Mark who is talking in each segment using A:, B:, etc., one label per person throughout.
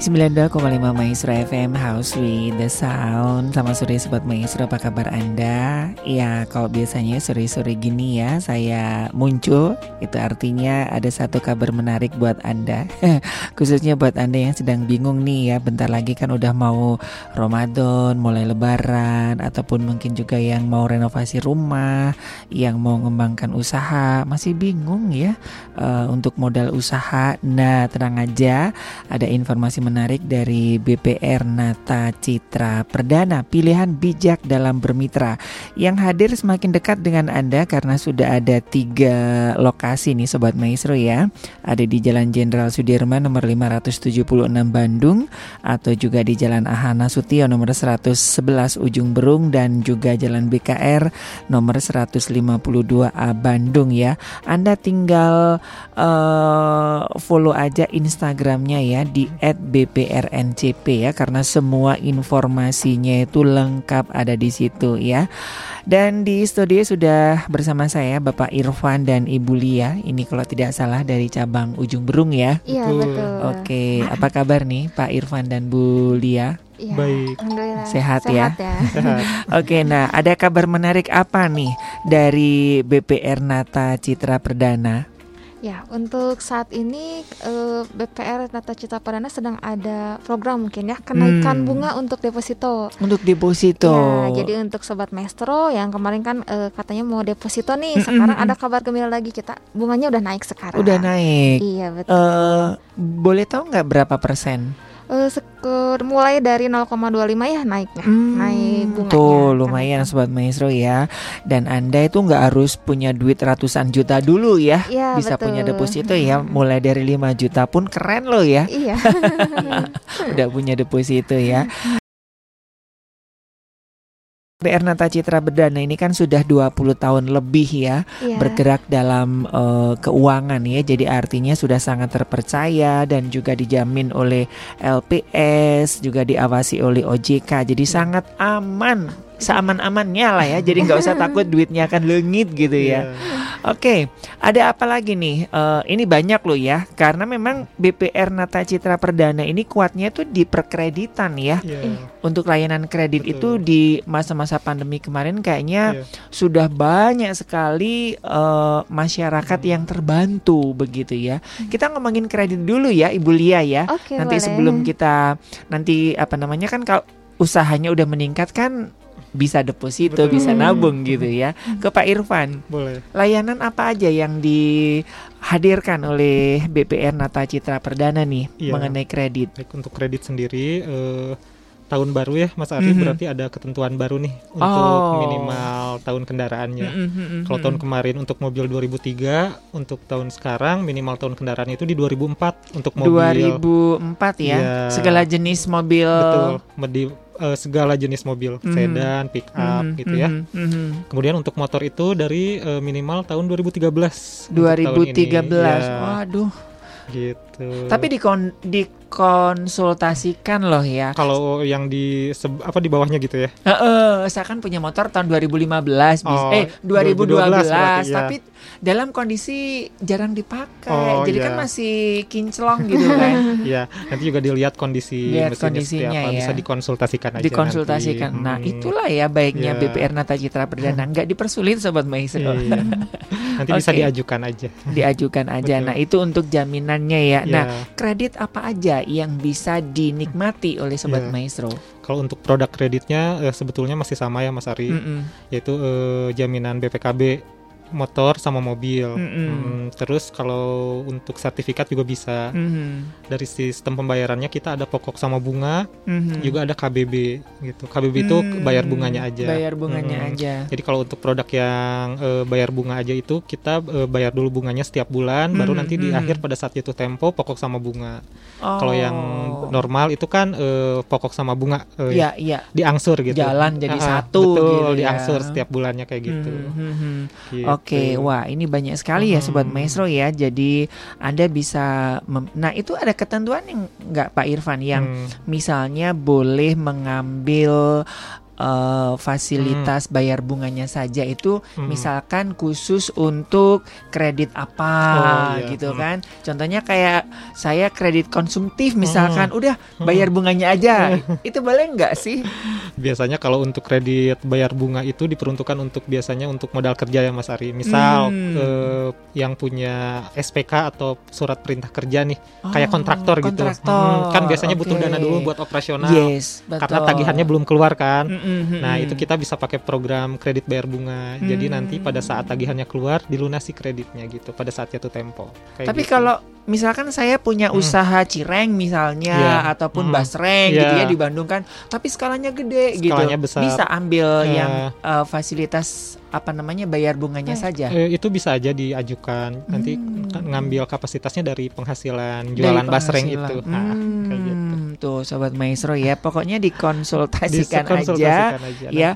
A: 92,5 Maestro FM House with the Sound. Selamat sore Sobat Maestro apa kabar Anda? Ya kalau biasanya sore-sore gini ya saya muncul. Itu artinya ada satu kabar menarik buat Anda. Khususnya buat Anda yang sedang bingung nih ya Bentar lagi kan udah mau Ramadan, mulai lebaran Ataupun mungkin juga yang mau renovasi rumah Yang mau mengembangkan usaha. Masih bingung ya uh, Untuk modal usaha. Nah tenang aja Ada informasi menarik dari BPR Nata Citra Perdana pilihan bijak dalam bermitra. Yang hadir semakin dekat dengan Anda karena sudah ada tiga lokasi nih Sobat Maestro ya. Ada di Jalan Jenderal Sudirman nomor 576 Bandung atau juga di Jalan Ahana Sutio nomor 111 Ujung Berung dan juga Jalan BKR nomor 152A Bandung ya. Anda tinggal uh, follow aja Instagramnya ya di @b BPRNCP ya karena semua informasinya itu lengkap ada di situ ya. Dan di studio sudah bersama saya Bapak Irfan dan Ibu Lia. Ini kalau tidak salah dari cabang Ujung Berung ya.
B: Iya betul.
A: Oke, apa kabar nih Pak Irfan dan Bu Lia?
B: Ya,
C: Baik.
B: Alhamdulillah.
A: Sehat, ya.
B: ya.
A: Oke, nah ada kabar menarik apa nih dari BPR Nata Citra Perdana?
B: Ya, untuk saat ini uh, BPR Nata Cita Perdana sedang ada program mungkin ya kenaikan hmm. bunga untuk deposito.
A: Untuk deposito.
B: Ya, jadi untuk sobat maestro yang kemarin kan uh, katanya mau deposito nih, sekarang ada kabar gembira lagi kita bunganya udah naik sekarang.
A: Udah naik.
B: Iya betul.
A: Uh, boleh tahu nggak berapa persen?
B: Uh, sekur, mulai dari 0,25 ya naiknya hmm, naik bunganya
A: tuh lumayan sobat maestro ya. Dan anda itu nggak harus punya duit ratusan juta dulu ya,
B: ya
A: bisa
B: betul.
A: punya deposito ya. Mulai dari 5 juta pun keren loh ya.
B: Iya.
A: Udah punya deposito ya PR Nata Citra Berdana ini kan sudah 20 tahun lebih ya
B: yeah.
A: bergerak dalam uh, keuangan ya. Jadi artinya sudah sangat terpercaya dan juga dijamin oleh LPS, juga diawasi oleh OJK. Jadi sangat aman seaman-amannya lah ya. Jadi nggak usah takut duitnya akan lengit gitu ya. Yeah. Oke, okay, ada apa lagi nih? Uh, ini banyak loh ya, karena memang BPR Nata Citra Perdana ini kuatnya itu di perkreditan ya.
C: Yeah.
A: Untuk layanan kredit Betul. itu di masa-masa pandemi kemarin kayaknya yeah. sudah banyak sekali uh, masyarakat hmm. yang terbantu begitu ya. Hmm. Kita ngomongin kredit dulu ya, Ibu Lia ya.
B: Okay,
A: nanti
B: boleh.
A: sebelum kita nanti apa namanya kan kalau usahanya udah meningkat kan bisa deposito, Betul. bisa nabung gitu ya. Ke Pak Irfan.
C: Boleh.
A: Layanan apa aja yang dihadirkan oleh BPR Nata Citra Perdana nih ya. mengenai kredit?
C: Baik untuk kredit sendiri uh, tahun baru ya Mas Ari mm -hmm. berarti ada ketentuan baru nih untuk oh. minimal tahun kendaraannya. Mm -hmm. Kalau tahun kemarin untuk mobil 2003, untuk tahun sekarang minimal tahun kendaraan itu di 2004 untuk mobil.
A: 2004 ya. ya. Segala jenis mobil.
C: Betul. Uh, segala jenis mobil, mm. sedan, pick up mm. gitu ya. Mm. Mm. Kemudian untuk motor itu dari uh, minimal tahun 2013.
A: 2013. Ya. Waduh.
C: Gitu.
A: Tapi di kon di dikonsultasikan loh ya.
C: Kalau yang di apa di bawahnya gitu ya?
A: Uh, saya kan punya motor tahun 2015, oh, eh 2012, 2012 berarti, ya. tapi dalam kondisi jarang dipakai. Oh, Jadi kan iya. kan masih kinclong gitu kan.
C: Iya, nanti juga dilihat kondisi
A: Lihat kondisinya
C: apa,
A: ya.
C: bisa dikonsultasikan aja.
A: Dikonsultasikan.
C: Nanti.
A: Nah, hmm. itulah ya baiknya yeah. BPR Nata Citra Perdana nggak dipersulit sobat maestro.
C: Iya. Nanti okay. bisa diajukan aja.
A: Diajukan aja. nah, itu untuk jaminannya ya. Yeah. Nah, kredit apa aja yang bisa dinikmati oleh sobat yeah. maestro?
C: Kalau untuk produk kreditnya eh, sebetulnya masih sama ya Mas Ari, mm -mm. yaitu eh, jaminan BPKB motor sama mobil. Mm -hmm. hmm, terus kalau untuk sertifikat juga bisa. Mm -hmm. Dari sistem pembayarannya kita ada pokok sama bunga, mm -hmm. juga ada KBB gitu. KBB mm -hmm. itu bayar bunganya aja.
A: Bayar bunganya mm -hmm. aja.
C: Jadi kalau untuk produk yang uh, bayar bunga aja itu kita uh, bayar dulu bunganya setiap bulan, mm -hmm. baru nanti di akhir pada saat itu tempo pokok sama bunga. Oh. Kalau yang normal itu kan uh, pokok sama bunga uh,
A: ya, ya.
C: diangsur gitu.
A: Jalan jadi uh, satu
C: betul,
A: gitu
C: ya. diangsur setiap bulannya kayak gitu. Mm -hmm.
A: gitu. Oke, okay. wah ini banyak sekali ya sobat maestro ya. Jadi Anda bisa Nah, itu ada ketentuan yang nggak Pak Irfan yang hmm. misalnya boleh mengambil uh, fasilitas hmm. bayar bunganya saja itu hmm. misalkan khusus untuk kredit apa oh, iya. gitu hmm. kan. Contohnya kayak saya kredit konsumtif misalkan hmm. udah hmm. bayar bunganya aja. itu boleh nggak sih?
C: Biasanya kalau untuk kredit bayar bunga itu diperuntukkan untuk biasanya untuk modal kerja ya Mas Ari. Misal hmm. eh, yang punya SPK atau surat perintah kerja nih oh, kayak kontraktor, kontraktor gitu. Hmm, kan biasanya okay. butuh dana dulu buat operasional.
A: Yes,
C: betul. Karena tagihannya belum keluar kan. Mm -hmm. Nah, itu kita bisa pakai program kredit bayar bunga. Mm. Jadi nanti pada saat tagihannya keluar dilunasi kreditnya gitu pada saat jatuh tempo.
A: Kayak Tapi gitu. kalau misalkan saya punya hmm. usaha cireng misalnya yeah. ataupun hmm. basreng yeah. gitu ya di Bandung kan, tapi skalanya gede gitu. skalanya gitu. Besar. Bisa ambil yeah. yang uh, fasilitas apa namanya bayar bunganya eh, saja.
C: Eh, itu bisa aja diajukan. Nanti hmm. ngambil kapasitasnya dari penghasilan jualan dari basreng itu. Nah, hmm.
A: kayak gitu. Tuh sobat maestro ya, pokoknya dikonsultasikan, dikonsultasikan aja, aja ya.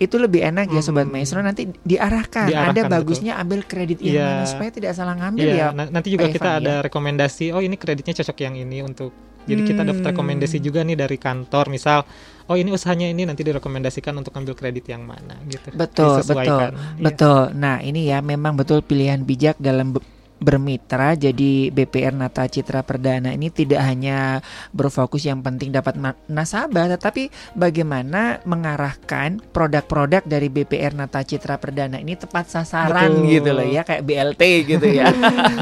A: Itu lebih enak ya sobat hmm. maestro nanti diarahkan. diarahkan Ada bagusnya betul. ambil kredit yang yeah. mana supaya tidak salah ngambil yeah. ya.
C: Nanti juga kita Evan, ada ya. rekomendasi. Oh ini kreditnya cocok yang ini untuk. Jadi hmm. kita dapat rekomendasi juga nih dari kantor misal oh ini usahanya ini nanti direkomendasikan untuk ambil kredit yang mana gitu.
A: Betul, betul, ya. betul. Nah ini ya memang betul pilihan bijak dalam bermitra jadi BPR Nata Citra Perdana ini tidak hanya berfokus yang penting dapat nasabah tetapi bagaimana mengarahkan produk-produk dari BPR Nata Citra Perdana ini tepat sasaran Betul. gitu loh ya kayak BLT gitu ya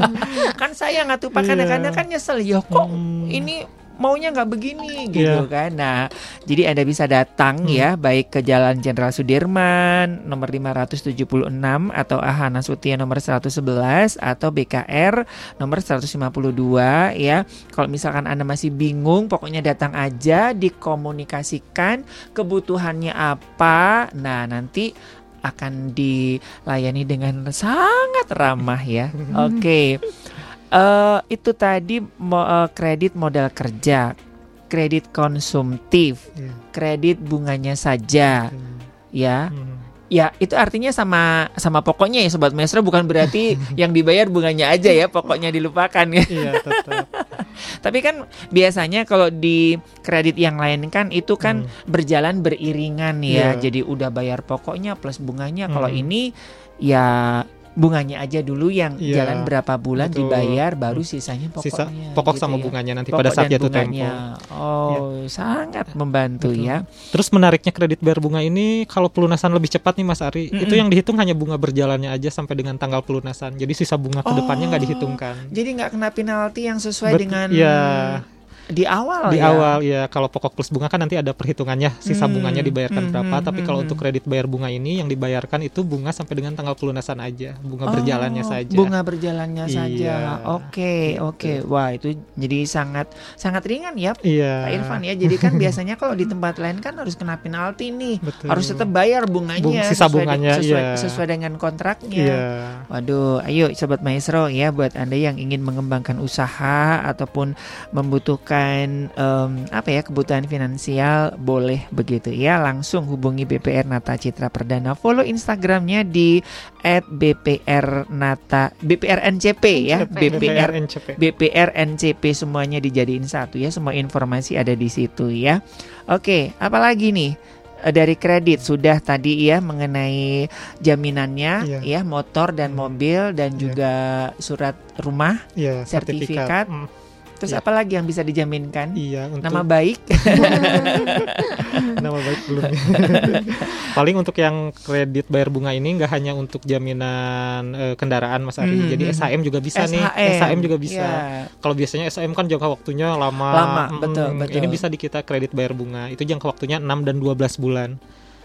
A: kan saya nggak tuh kadang-kadang kan nyesel ya kok hmm. ini maunya nggak begini gitu yeah. kan. Nah, jadi Anda bisa datang hmm. ya baik ke Jalan Jenderal Sudirman nomor 576 atau Ahana Sutia nomor 111 atau BKR nomor 152 ya. Kalau misalkan Anda masih bingung, pokoknya datang aja dikomunikasikan kebutuhannya apa. Nah, nanti akan dilayani dengan sangat ramah ya. Oke. Okay. Uh, itu tadi mo, uh, kredit modal kerja, kredit konsumtif, yeah. kredit bunganya saja, hmm. ya. Hmm. Ya, itu artinya sama sama pokoknya ya sobat maestro bukan berarti yang dibayar bunganya aja ya, pokoknya dilupakan ya. Iya, Tapi kan biasanya kalau di kredit yang lain kan itu kan hmm. berjalan beriringan ya. Yeah. Jadi udah bayar pokoknya plus bunganya. Hmm. Kalau ini ya bunganya aja dulu yang ya, jalan berapa bulan betul. dibayar baru sisanya pokoknya
C: Sisa, pokok gitu sama ya. bunganya nanti pokok pada saat jatuh tempo.
A: Oh, ya. sangat membantu betul. ya.
C: Terus menariknya kredit bayar bunga ini kalau pelunasan lebih cepat nih Mas Ari, mm -mm. itu yang dihitung hanya bunga berjalannya aja sampai dengan tanggal pelunasan. Jadi sisa bunga ke depannya nggak oh, dihitungkan.
A: Jadi nggak kena penalti yang sesuai Bet dengan
C: ya
A: di awal
C: di ya. awal ya kalau pokok plus bunga kan nanti ada perhitungannya sisa hmm. bunganya dibayarkan hmm. berapa hmm. tapi kalau hmm. untuk kredit bayar bunga ini yang dibayarkan itu bunga sampai dengan tanggal pelunasan aja bunga oh, berjalannya saja
A: bunga berjalannya iya. saja oke okay, gitu. oke okay. wah itu jadi sangat sangat ringan ya
C: iya.
A: Pak Irfan ya jadi kan biasanya kalau di tempat lain kan harus kena penalti nih Betul. harus tetap bayar bunganya Bung,
C: sisa sesuai bunganya
A: sesuai,
C: iya.
A: sesuai dengan kontraknya iya. waduh ayo sobat maestro ya buat anda yang ingin mengembangkan usaha ataupun membutuhkan uh, um, apa ya kebutuhan finansial boleh begitu. Ya langsung hubungi BPR Nata Citra Perdana. Follow Instagramnya di @bpr Nata BPR NCP ya. BPR NCP BPR NCP semuanya dijadiin satu ya. Semua informasi ada di situ ya. Oke apalagi nih? Eh, dari kredit sudah tadi ya mengenai jaminannya yeah. ya motor dan hmm. mobil dan yeah. juga surat rumah
C: yeah, sertifikat, sertifikat. Mm
A: Terus ya. apa lagi yang bisa dijaminkan?
C: Iya,
A: untuk nama baik.
C: nama baik belum. Paling untuk yang kredit bayar bunga ini nggak hanya untuk jaminan uh, kendaraan Mas Ari. Hmm, Jadi hmm. SHM juga bisa SHM. nih. SHM juga bisa. Yeah. Kalau biasanya SHM kan jangka waktunya lama.
A: Lama, hmm, betul, betul.
C: Ini bisa di kita kredit bayar bunga. Itu jangka waktunya 6 dan 12 bulan.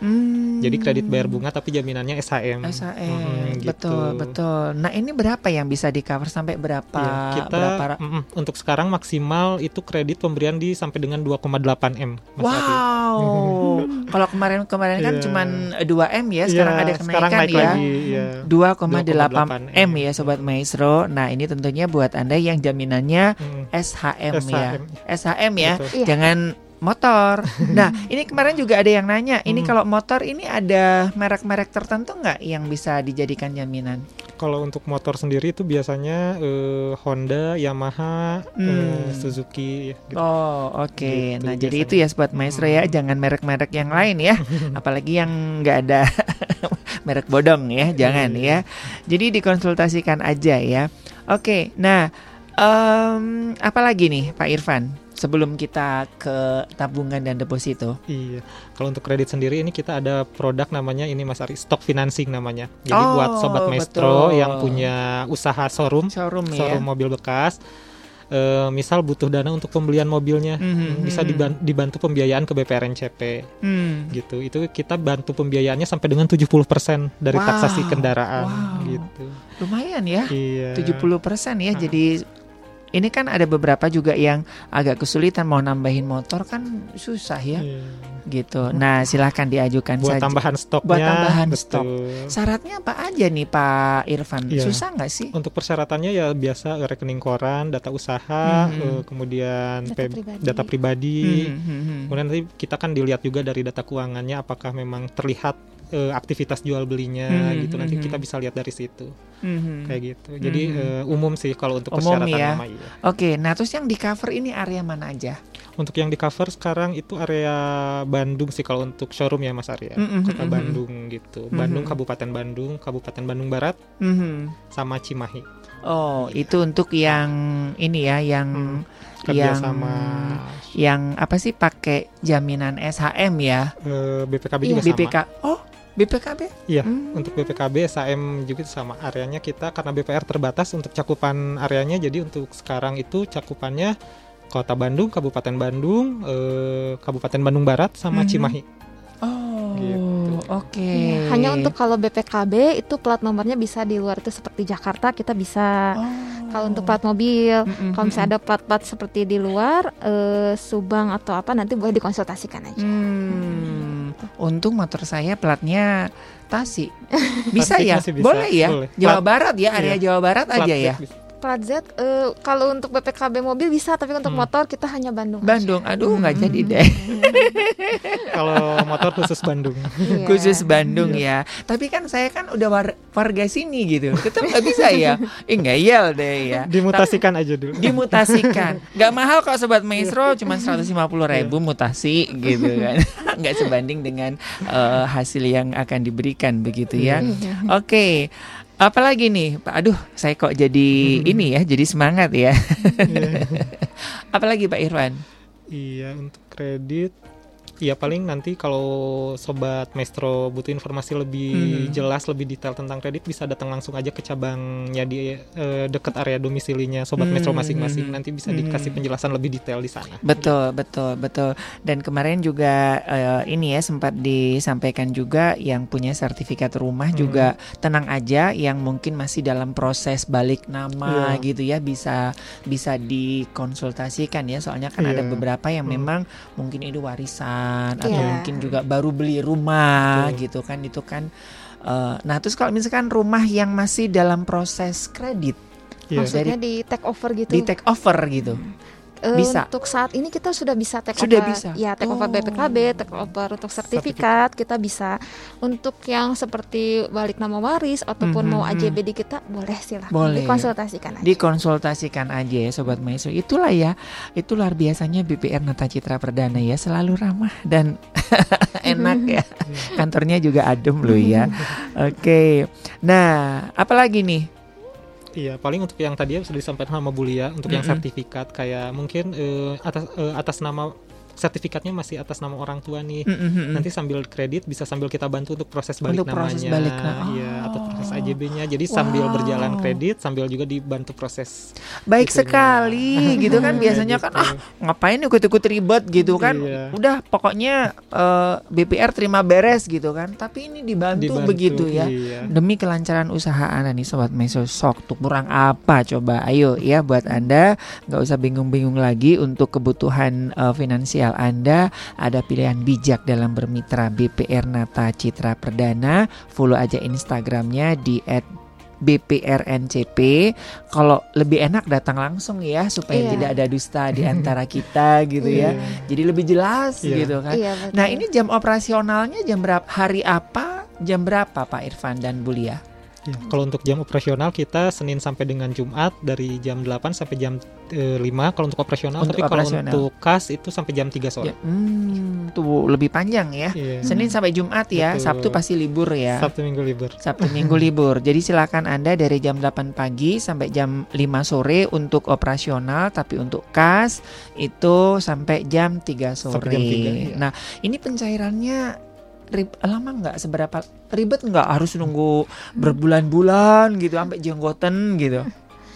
C: Hmm. Jadi kredit bayar bunga tapi jaminannya SHM.
A: SHM. Hmm, gitu. Betul, betul. Nah, ini berapa yang bisa di cover sampai berapa
C: ya, kita berapa mm, untuk sekarang maksimal itu kredit pemberian di sampai dengan 2,8 M.
A: wow. Kalau kemarin-kemarin kan yeah. cuma 2 M ya, sekarang yeah, ada kenaikan sekarang naik ya. Lagi, yeah. 2,8 M ya sobat maestro. Nah, ini tentunya buat Anda yang jaminannya hmm. SHM, SHM ya. SHM ya. Betul. Jangan motor. Nah, ini kemarin juga ada yang nanya, ini hmm. kalau motor ini ada merek-merek tertentu nggak yang bisa dijadikan jaminan?
C: Kalau untuk motor sendiri itu biasanya uh, Honda, Yamaha, hmm. uh, Suzuki.
A: Gitu. Oh oke. Okay. Gitu, nah biasanya. jadi itu ya sobat maestro ya, hmm. ya, jangan merek-merek yang lain ya, apalagi yang nggak ada merek bodong ya, jangan iya. ya. Jadi dikonsultasikan aja ya. Oke. Okay. Nah, um, apa lagi nih Pak Irfan? Sebelum kita ke tabungan dan deposito.
C: Iya. Kalau untuk kredit sendiri ini kita ada produk namanya ini Mas Ari, stock financing namanya. Jadi oh, buat sobat maestro betul. yang punya usaha showroom, showroom, ya. showroom ya? mobil bekas uh, misal butuh dana untuk pembelian mobilnya mm-hmm. bisa dibantu pembiayaan ke BPRNCP mm. gitu itu kita bantu pembiayaannya sampai dengan 70% dari wow. taksasi kendaraan wow. gitu
A: lumayan ya iya. 70% ya jadi ini kan ada beberapa juga yang agak kesulitan mau nambahin motor kan susah ya. Yeah. Gitu. Nah, silahkan diajukan
C: Buat
A: saja.
C: tambahan stoknya.
A: Buat tambahan betul. stok. Syaratnya apa aja nih Pak Irfan? Yeah. Susah nggak sih?
C: Untuk persyaratannya ya biasa rekening koran, data usaha, mm -hmm. kemudian data pribadi. Data pribadi. Mm -hmm. Kemudian nanti kita kan dilihat juga dari data keuangannya apakah memang terlihat uh, aktivitas jual belinya hmm, gitu nanti hmm, kita hmm. bisa lihat dari situ hmm, kayak gitu jadi hmm. uh, umum sih kalau untuk umum persyaratan ya. nama iya.
A: oke nah terus yang di cover ini area mana aja
C: untuk yang di cover sekarang itu area Bandung sih kalau untuk showroom ya Mas Arya mm -hmm, kota mm -hmm. Bandung gitu mm -hmm. Bandung Kabupaten Bandung Kabupaten Bandung Barat mm -hmm. sama Cimahi
A: oh itu untuk yang ini ya yang hmm yang sama yang apa sih pakai jaminan SHM ya?
C: BPKB iya, juga
A: BPK. sama. Oh, BPKB?
C: Iya, hmm. untuk BPKB SAM juga sama areanya kita karena BPR terbatas untuk cakupan areanya jadi untuk sekarang itu cakupannya Kota Bandung, Kabupaten Bandung, eh, Kabupaten Bandung Barat sama hmm. Cimahi.
A: Oh, gitu. oke. Okay.
B: Ya, hanya untuk kalau BPKB itu plat nomornya bisa di luar itu seperti Jakarta kita bisa. Oh. Kalau untuk plat mobil, mm -hmm. kalau misalnya ada plat-plat seperti di luar, eh, Subang atau apa nanti boleh dikonsultasikan aja. Hmm.
A: Untung motor saya platnya Tasik. Bisa ya? Bisa. Boleh ya? Boleh. Jawa Barat ya, area iya. Jawa Barat plat aja ya. Bisa
B: plat Z uh, kalau untuk BPKB mobil bisa tapi untuk hmm. motor kita hanya Bandung
A: Bandung aja. aduh nggak hmm. jadi deh
C: kalau motor khusus Bandung
A: yeah. khusus Bandung yeah. ya tapi kan saya kan udah war warga sini gitu tetap nggak bisa ya eh yel deh ya
C: dimutasikan tapi, aja dulu
A: dimutasikan nggak mahal kok sobat maestro cuma seratus lima puluh ribu iya. mutasi gitu kan nggak sebanding dengan uh, hasil yang akan diberikan begitu ya iya. oke okay. Apalagi nih, Pak? Aduh, saya kok jadi hmm. ini ya, jadi semangat ya. Yeah. Apalagi Pak Irwan?
C: Iya, untuk kredit ya paling nanti kalau sobat maestro butuh informasi lebih hmm. jelas lebih detail tentang kredit bisa datang langsung aja ke cabangnya di uh, dekat area domisilinya sobat hmm. maestro masing-masing nanti bisa hmm. dikasih penjelasan lebih detail di sana
A: betul gitu. betul betul dan kemarin juga uh, ini ya sempat disampaikan juga yang punya sertifikat rumah hmm. juga tenang aja yang mungkin masih dalam proses balik nama yeah. gitu ya bisa bisa dikonsultasikan ya soalnya kan yeah. ada iya. beberapa yang hmm. memang mungkin itu warisan atau yeah. mungkin juga baru beli rumah gitu kan itu kan uh, nah terus kalau misalkan rumah yang masih dalam proses kredit
B: yeah. maksudnya di take over gitu
A: di take over gitu hmm
B: uh, bisa. Untuk saat ini kita sudah bisa take sudah over. bisa. Ya, take oh. over BPKB, take over untuk sertifikat, kita bisa. Untuk yang seperti balik nama waris ataupun mm -hmm. mau mhm, AJB mhm. di kita boleh silahkan boleh. dikonsultasikan aja.
A: Dikonsultasikan aja ya sobat Maestro. Itulah ya. Itu luar biasanya BPR Nata Citra Perdana ya, selalu ramah dan enak ya. Kantornya juga adem loh ya. Oke. Okay. Nah, apalagi nih
C: Iya, paling untuk yang tadi sudah disampaikan sama Bulia untuk mm -hmm. yang sertifikat kayak mungkin uh, atas uh, atas nama sertifikatnya masih atas nama orang tua nih. Mm -hmm. Nanti sambil kredit bisa sambil kita bantu untuk proses balik untuk namanya. Proses balik oh. Iya, atau proses AJB-nya. Jadi wow. sambil berjalan kredit sambil juga dibantu proses.
A: Baik itunya. sekali gitu kan biasanya kan, gitu. kan ah ngapain ikut-ikut ribet gitu kan. Iya. Udah pokoknya uh, eh, BPR terima beres gitu kan. Tapi ini dibantu, dibantu begitu ya. Iya. Demi kelancaran usaha Anda nih sobat Meso sok tuh kurang apa coba. Ayo ya buat Anda nggak usah bingung-bingung lagi untuk kebutuhan uh, finansial finansial Anda, ada pilihan bijak dalam bermitra BPR Nata Citra Perdana. Follow aja Instagramnya di BPRNCP. Kalau lebih enak datang langsung ya supaya yeah. tidak ada dusta di antara kita gitu ya. Yeah. Jadi lebih jelas yeah. gitu kan. Yeah, iya, nah, ini jam operasionalnya jam berapa? Hari apa? Jam berapa Pak Irfan dan Bulia?
C: Ya, kalau untuk jam operasional kita Senin sampai dengan Jumat dari jam 8 sampai jam e, 5 kalau untuk operasional untuk tapi operasional. kalau untuk kas itu sampai jam 3 sore. Ya,
A: hmm, tuh lebih panjang ya. Yeah. Senin sampai Jumat ya, Betul. Sabtu pasti libur ya.
C: Sabtu Minggu libur.
A: Sabtu Minggu libur. Jadi silakan Anda dari jam 8 pagi sampai jam 5 sore untuk operasional tapi untuk kas itu sampai jam 3 sore. Sampai jam 3, ya. Nah, ini pencairannya rib, lama nggak seberapa ribet nggak harus nunggu berbulan-bulan gitu sampai jenggoten gitu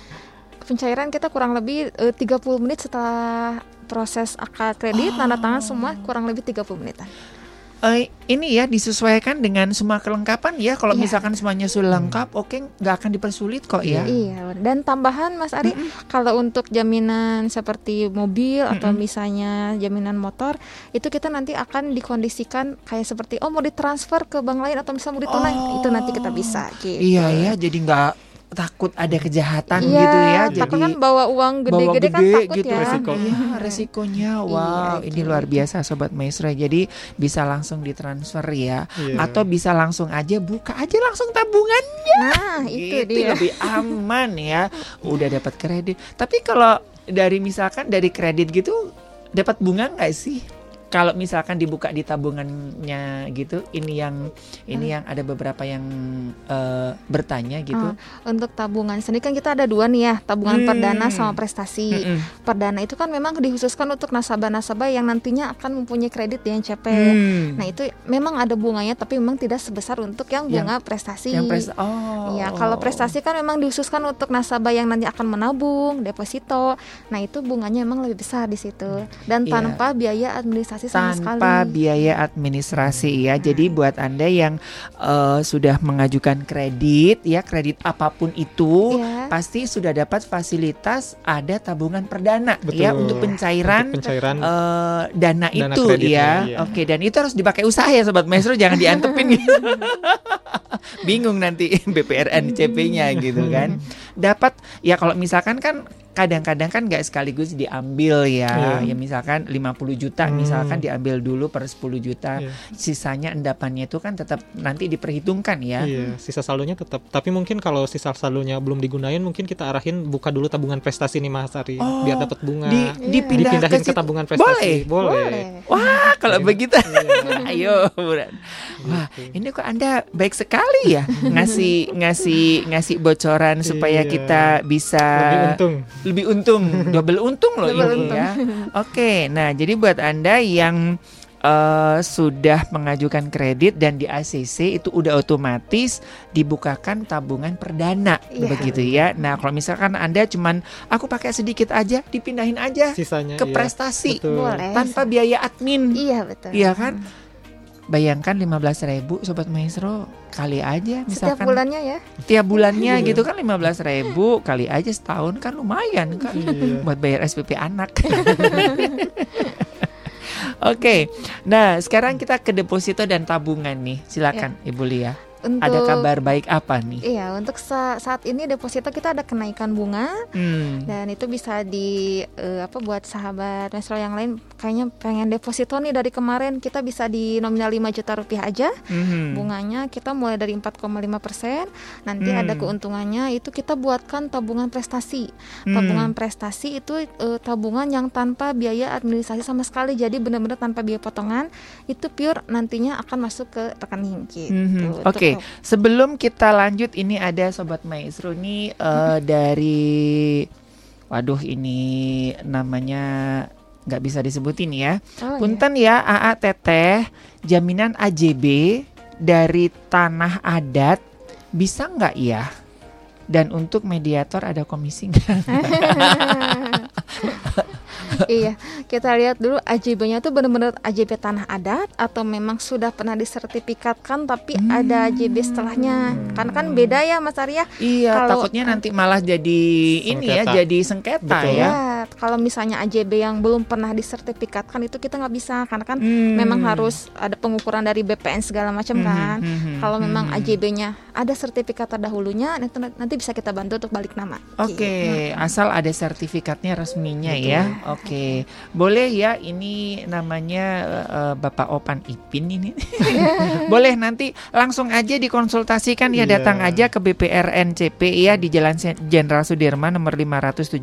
B: pencairan kita kurang lebih eh, uh, 30 menit setelah proses akad kredit oh. tanda tangan semua kurang lebih 30 menitan
A: uh, ini ya disesuaikan dengan semua kelengkapan ya. Kalau yeah. misalkan semuanya sudah lengkap, oke okay, nggak akan dipersulit kok ya.
B: Iya. Dan tambahan Mas Ari, mm -hmm. kalau untuk jaminan seperti mobil mm -hmm. atau misalnya jaminan motor, itu kita nanti akan dikondisikan kayak seperti oh mau ditransfer ke bank lain atau misalnya mau ditunai, oh. itu nanti kita bisa. Gitu.
A: Iya ya, jadi nggak takut ada kejahatan iya, gitu ya
B: jadi takut kan bawa uang gede-gede kan takut gitu ya.
A: resiko. ya resikonya. Wow iya, ini luar biasa sobat maestro. Jadi bisa langsung ditransfer ya iya. atau bisa langsung aja buka aja langsung tabungannya.
B: Nah itu gitu, dia.
A: lebih aman ya. Udah dapat kredit. Tapi kalau dari misalkan dari kredit gitu dapat bunga nggak sih kalau misalkan dibuka di tabungannya gitu ini yang ini hmm. yang ada beberapa yang uh, bertanya gitu
B: oh, untuk tabungan sendiri kan kita ada dua nih ya tabungan hmm. perdana sama prestasi hmm. perdana itu kan memang dikhususkan untuk nasabah-nasabah yang nantinya akan mempunyai kredit di NCP hmm. nah itu memang ada bunganya tapi memang tidak sebesar untuk yang bunga yang, prestasi yang presta oh ya kalau prestasi kan memang dikhususkan untuk nasabah yang nanti akan menabung deposito nah itu bunganya memang lebih besar di situ dan yeah. tanpa biaya administrasi administrasi
A: sama tanpa sekali. biaya administrasi ya. Hmm. Jadi buat Anda yang uh, sudah mengajukan kredit ya, kredit apa pun itu yeah. pasti sudah dapat fasilitas ada tabungan perdana ya, Betul. ya untuk pencairan, untuk pencairan uh, dana, dana itu ya. Iya. Oke, dan itu harus dipakai usaha ya sobat maestro, jangan diantepin gitu. Bingung nanti BPRN CP-nya gitu kan. Dapat ya kalau misalkan kan kadang-kadang kan nggak sekaligus diambil ya. Yeah. Ya misalkan 50 juta hmm. misalkan diambil dulu per 10 juta. Yeah. Sisanya endapannya itu kan tetap nanti diperhitungkan ya.
C: Iya, yeah, sisa saldonya tetap. Tapi mungkin kalau sisa saldonya belum digunain mungkin kita arahin buka dulu tabungan prestasi nih Mas Ari oh, biar dapat bunga. Di, yeah.
A: dipindah
C: dipindahin ke, ke tabungan prestasi.
A: Boleh. Boleh. Boleh. Wah, kalau yeah. begitu. Yeah. Ayo. Wah, gitu. ini kok Anda baik sekali ya ngasih ngasih ngasih bocoran supaya yeah. kita bisa
C: lebih untung
A: lebih untung, double untung loh double ini untung. ya. Oke, nah jadi buat anda yang uh, sudah mengajukan kredit dan di ACC itu udah otomatis dibukakan tabungan perdana yeah. begitu ya. Nah, kalau misalkan Anda cuman aku pakai sedikit aja dipindahin aja
C: Sisanya,
A: ke iya. prestasi Boleh. tanpa biaya admin.
B: Iya, betul.
A: Iya kan? Bayangkan 15 ribu sobat maestro kali aja
B: misalkan setiap bulannya ya
A: tiap bulannya gitu kan 15 ribu kali aja setahun kan lumayan kan iya. buat bayar SPP anak Oke, okay. nah sekarang kita ke deposito dan tabungan nih, silakan ya. Ibu Lia untuk ada kabar baik apa nih?
B: Iya, untuk sa saat ini deposito kita ada kenaikan bunga hmm. dan itu bisa di uh, apa buat sahabat Mesro yang lain kayaknya pengen deposito nih dari kemarin kita bisa di nominal 5 juta rupiah aja. Hmm. Bunganya kita mulai dari 4,5 persen. Nanti hmm. ada keuntungannya itu kita buatkan tabungan prestasi. Hmm. Tabungan prestasi itu uh, tabungan yang tanpa biaya administrasi sama sekali. Jadi benar-benar tanpa biaya potongan. Itu pure nantinya akan masuk ke rekening gitu.
A: Hmm. Oke. Okay okay. sebelum kita lanjut ini ada sobat maestro nih uh, dari waduh ini namanya nggak bisa disebutin ya. Oh, iya. Punten ya. ya AA Teteh jaminan AJB dari tanah adat bisa nggak ya? Dan untuk mediator ada komisi nggak?
B: iya, kita lihat dulu AJB-nya tuh benar-benar AJB tanah adat atau memang sudah pernah disertifikatkan tapi hmm. ada AJB setelahnya. Karena kan beda ya Mas Arya.
A: Iya, kalau, takutnya nanti malah jadi sengketa. ini ya, jadi sengketa Betul. ya.
B: ya. kalau misalnya AJB yang belum pernah disertifikatkan itu kita nggak bisa karena kan hmm. memang harus ada pengukuran dari BPN segala macam hmm, kan. Hmm, hmm, kalau memang hmm. AJB-nya ada sertifikat terdahulunya nanti nanti bisa kita bantu untuk balik nama.
A: Oke, okay. gitu. asal ada sertifikatnya resminya Betul. ya. Oke. Okay. Boleh ya ini namanya uh, Bapak Opan Ipin ini. Boleh nanti langsung aja dikonsultasikan ya yeah. datang aja ke BPR NCP ya di Jalan Jenderal Sudirman nomor 576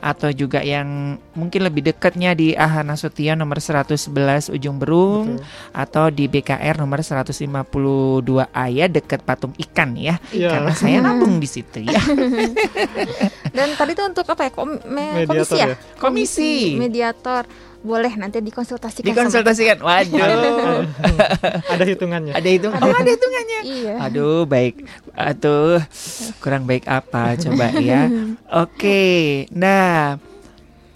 A: atau juga yang mungkin lebih dekatnya di Ahana Nasution nomor 111 Ujung Berung Betul. atau di BKR nomor 152A ya dekat patung ikan ya. Yeah. Karena saya nabung di situ ya.
B: Dan tadi itu untuk apa ya? Kom komisi ya? ya?
A: Komisi.
B: Mediator boleh nanti dikonsultasikan.
A: Dikonsultasikan. Sama. Waduh.
C: ada hitungannya.
A: Ada hitung. Oh, ada hitungannya. iya. Aduh, baik. Aduh, kurang baik apa coba ya. Oke. Nah,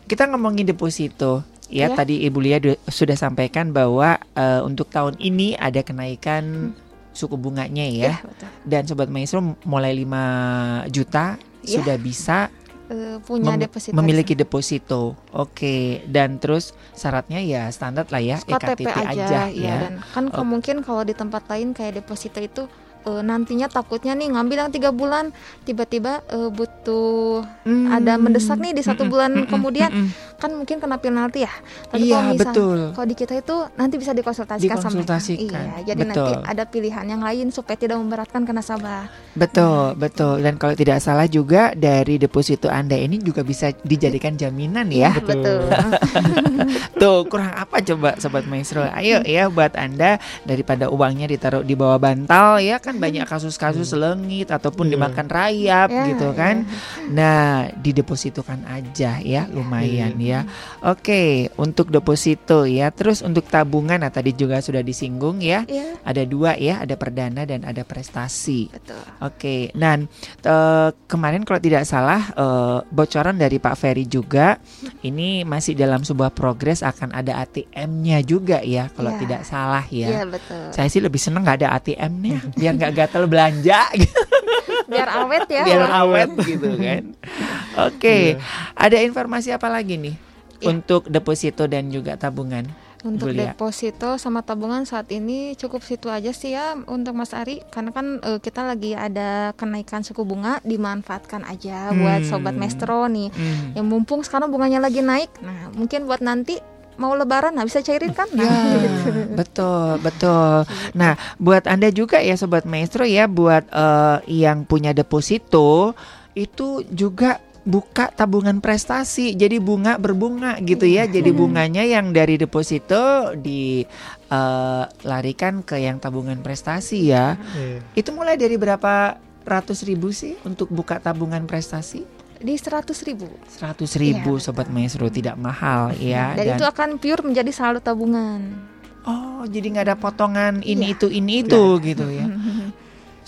A: kita ngomongin deposito. Ya, ya. tadi Ibu Lia sudah sampaikan bahwa uh, untuk tahun ini ada kenaikan suku bunganya ya. ya Dan sobat maestro mulai 5 juta ya. sudah bisa
B: uh, punya Mem deposito
A: memiliki deposito. Oke, okay. dan terus syaratnya ya standar lah ya
B: KTP aja, aja ya. ya. Dan kan okay. mungkin kalau di tempat lain kayak deposito itu uh, nantinya takutnya nih ngambil yang tiga bulan tiba-tiba uh, butuh hmm. ada mendesak nih di satu bulan kemudian kan mungkin kena penalti ya.
A: Tapi iya, kalau misal, betul.
B: Kalau di kita itu nanti bisa dikonsultasikan,
A: dikonsultasikan.
B: sama Iya, jadi betul. nanti ada pilihan yang lain supaya tidak memberatkan ke nasabah.
A: Betul, hmm. betul. Dan kalau tidak salah juga dari deposito Anda ini juga bisa dijadikan jaminan ya.
B: Iya, betul.
A: Tuh, kurang apa coba sobat maestro? Ayo ya buat Anda daripada uangnya ditaruh di bawah bantal ya kan banyak kasus-kasus hmm. lengit ataupun yeah. dimakan rayap yeah, gitu kan. Yeah. Nah, didepositokan aja ya, lumayan yeah. Ya. Oke, untuk deposito ya. Terus untuk tabungan nah tadi juga sudah disinggung ya. Yeah. Ada dua ya, ada perdana dan ada prestasi.
B: Betul.
A: Oke. Dan uh, kemarin kalau tidak salah uh, bocoran dari Pak Ferry juga ini masih dalam sebuah progres akan ada ATM-nya juga ya kalau yeah. tidak salah ya.
B: Iya, betul.
A: Saya sih lebih seneng nggak ada ATM-nya biar nggak gatel belanja gitu.
B: biar awet ya
A: biar awet gitu kan oke okay. Iya. yeah. ada informasi apa lagi nih yeah. untuk deposito dan juga tabungan
B: untuk Bulia. deposito sama tabungan saat ini cukup situ aja sih ya untuk Mas Ari karena kan uh, kita lagi ada kenaikan suku bunga dimanfaatkan aja hmm. buat sobat Mestro nih hmm. yang mumpung sekarang bunganya lagi naik nah mungkin buat nanti mau lebaran nah bisa cairin kan? Nah,
A: ya, gitu. betul betul. Nah buat anda juga ya sobat maestro ya buat uh, yang punya deposito itu juga buka tabungan prestasi. Jadi bunga berbunga gitu ya. Iya. jadi bunganya yang dari deposito dilarikan eh, uh, ke yang tabungan prestasi ya. Yeah. itu mulai dari berapa ratus ribu sih untuk buka tabungan prestasi
B: di seratus ribu.
A: Seratus ribu, ya, sobat maestro tidak mahal ya.
B: Dan, dan itu akan pure menjadi saldo tabungan.
A: Oh, jadi nggak ada potongan ini ya. itu ini itu gitu ya.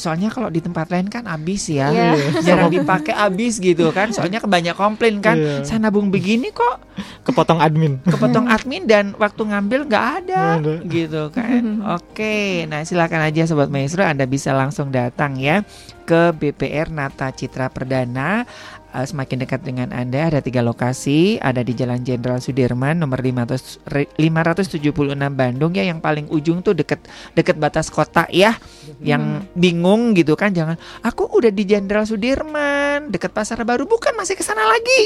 A: Soalnya kalau di tempat lain kan habis ya, yeah. jarang dipakai habis gitu kan. Soalnya kebanyak komplain kan, yeah. saya nabung begini kok
C: kepotong admin,
A: kepotong admin dan waktu ngambil nggak ada, gitu kan. Oke, nah silakan aja sobat maestro, anda bisa langsung datang ya ke BPR Nata Citra Perdana uh, semakin dekat dengan Anda ada tiga lokasi, ada di Jalan Jenderal Sudirman nomor 500, 576 Bandung ya yang paling ujung tuh deket deket batas kota ya. Hmm. Yang bingung gitu kan jangan aku udah di Jenderal Sudirman, deket Pasar Baru bukan masih ke sana lagi.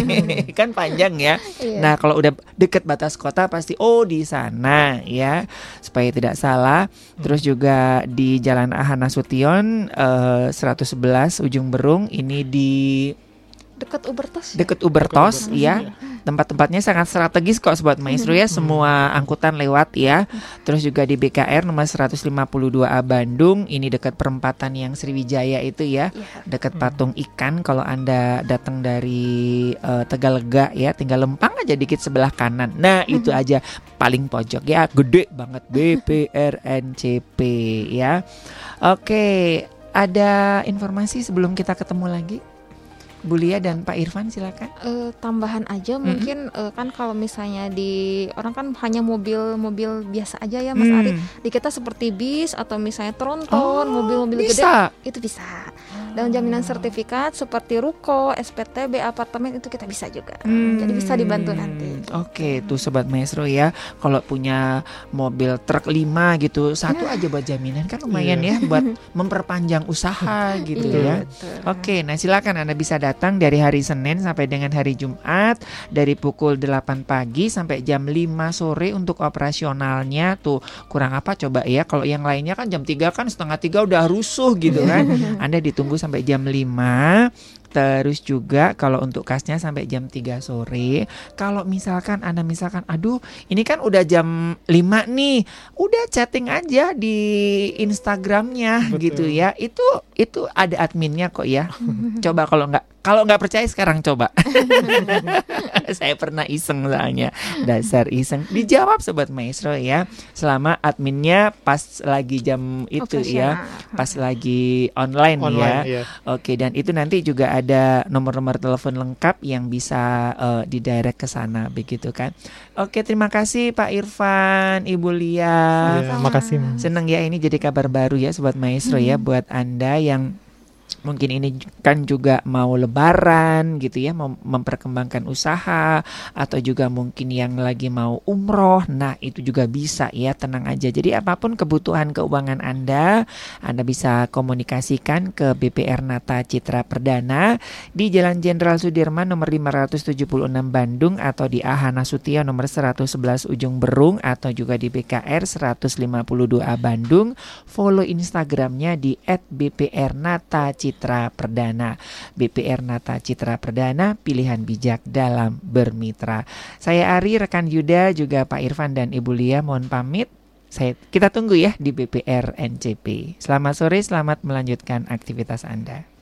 A: kan panjang ya. Yeah. Nah, kalau udah deket batas kota pasti oh di sana ya. Supaya tidak salah. Terus juga di Jalan Ahana Sution uh, 111 Ujung Berung ini di
B: dekat Ubertos
A: ya? dekat Ubertos ya tempat-tempatnya sangat strategis kok sobat maestro ya. Semua angkutan lewat ya. Terus juga di BKR nomor 152A Bandung ini dekat perempatan yang Sriwijaya itu ya. Iya. dekat patung ikan kalau anda datang dari uh, Tegalega ya tinggal lempang aja dikit sebelah kanan. Nah itu aja. Paling pojok ya. Gede banget. BPRNCP ya. Oke ada informasi sebelum kita ketemu lagi Bulia dan Pak Irfan silakan.
B: Uh, tambahan aja mm -hmm. mungkin uh, kan kalau misalnya di orang kan hanya mobil-mobil biasa aja ya Mas mm. Ari. Di kita seperti bis atau misalnya tronton, mobil-mobil oh, gede itu bisa. Dan jaminan sertifikat seperti ruko, SPTB, apartemen itu kita bisa juga. Hmm. Jadi bisa dibantu nanti.
A: Oke, tuh sobat maestro ya. Kalau punya mobil truk 5 gitu, satu aja buat jaminan kan lumayan yeah. ya buat memperpanjang usaha gitu iya, ya. Oke, nah silakan Anda bisa datang dari hari Senin sampai dengan hari Jumat dari pukul 8 pagi sampai jam 5 sore untuk operasionalnya tuh. Kurang apa coba ya kalau yang lainnya kan jam 3 kan setengah tiga udah rusuh gitu kan. Anda ditunggu sampai jam 5 Terus juga kalau untuk kasnya sampai jam 3 sore. Kalau misalkan Anda misalkan aduh, ini kan udah jam 5 nih. Udah chatting aja di Instagramnya Betul. gitu ya. Itu itu ada adminnya kok ya. Coba kalau nggak kalau nggak percaya sekarang coba. Saya pernah iseng soalnya. Dasar iseng. Dijawab sobat maestro ya. Selama adminnya pas lagi jam itu ya, pas lagi online, ya. online ya. Iya. Oke, dan itu nanti juga ada nomor-nomor telepon lengkap yang bisa uh, didirect ke sana begitu kan. Oke, terima kasih Pak Irfan, Ibu Lia.
C: Ya, makasih.
A: Seneng ya ini jadi kabar baru ya sobat maestro hmm. ya buat Anda yang mungkin ini kan juga mau lebaran gitu ya mau memperkembangkan usaha atau juga mungkin yang lagi mau umroh. Nah itu juga bisa ya tenang aja. Jadi apa pun kebutuhan keuangan Anda Anda bisa komunikasikan ke BPR Nata Citra Perdana di Jalan Jenderal Sudirman nomor 576 Bandung atau di Ahana Sutia nomor 111 Ujung Berung atau juga di BKR 152A Bandung. Follow Instagramnya di @bprnata Citra Perdana. BPR Nata Citra Perdana, pilihan bijak dalam bermitra. Saya Ari, rekan Yuda, juga Pak Irfan dan Ibu Lia mohon pamit. Saya, kita tunggu ya di BPR NCP. Selamat sore, selamat melanjutkan aktivitas Anda.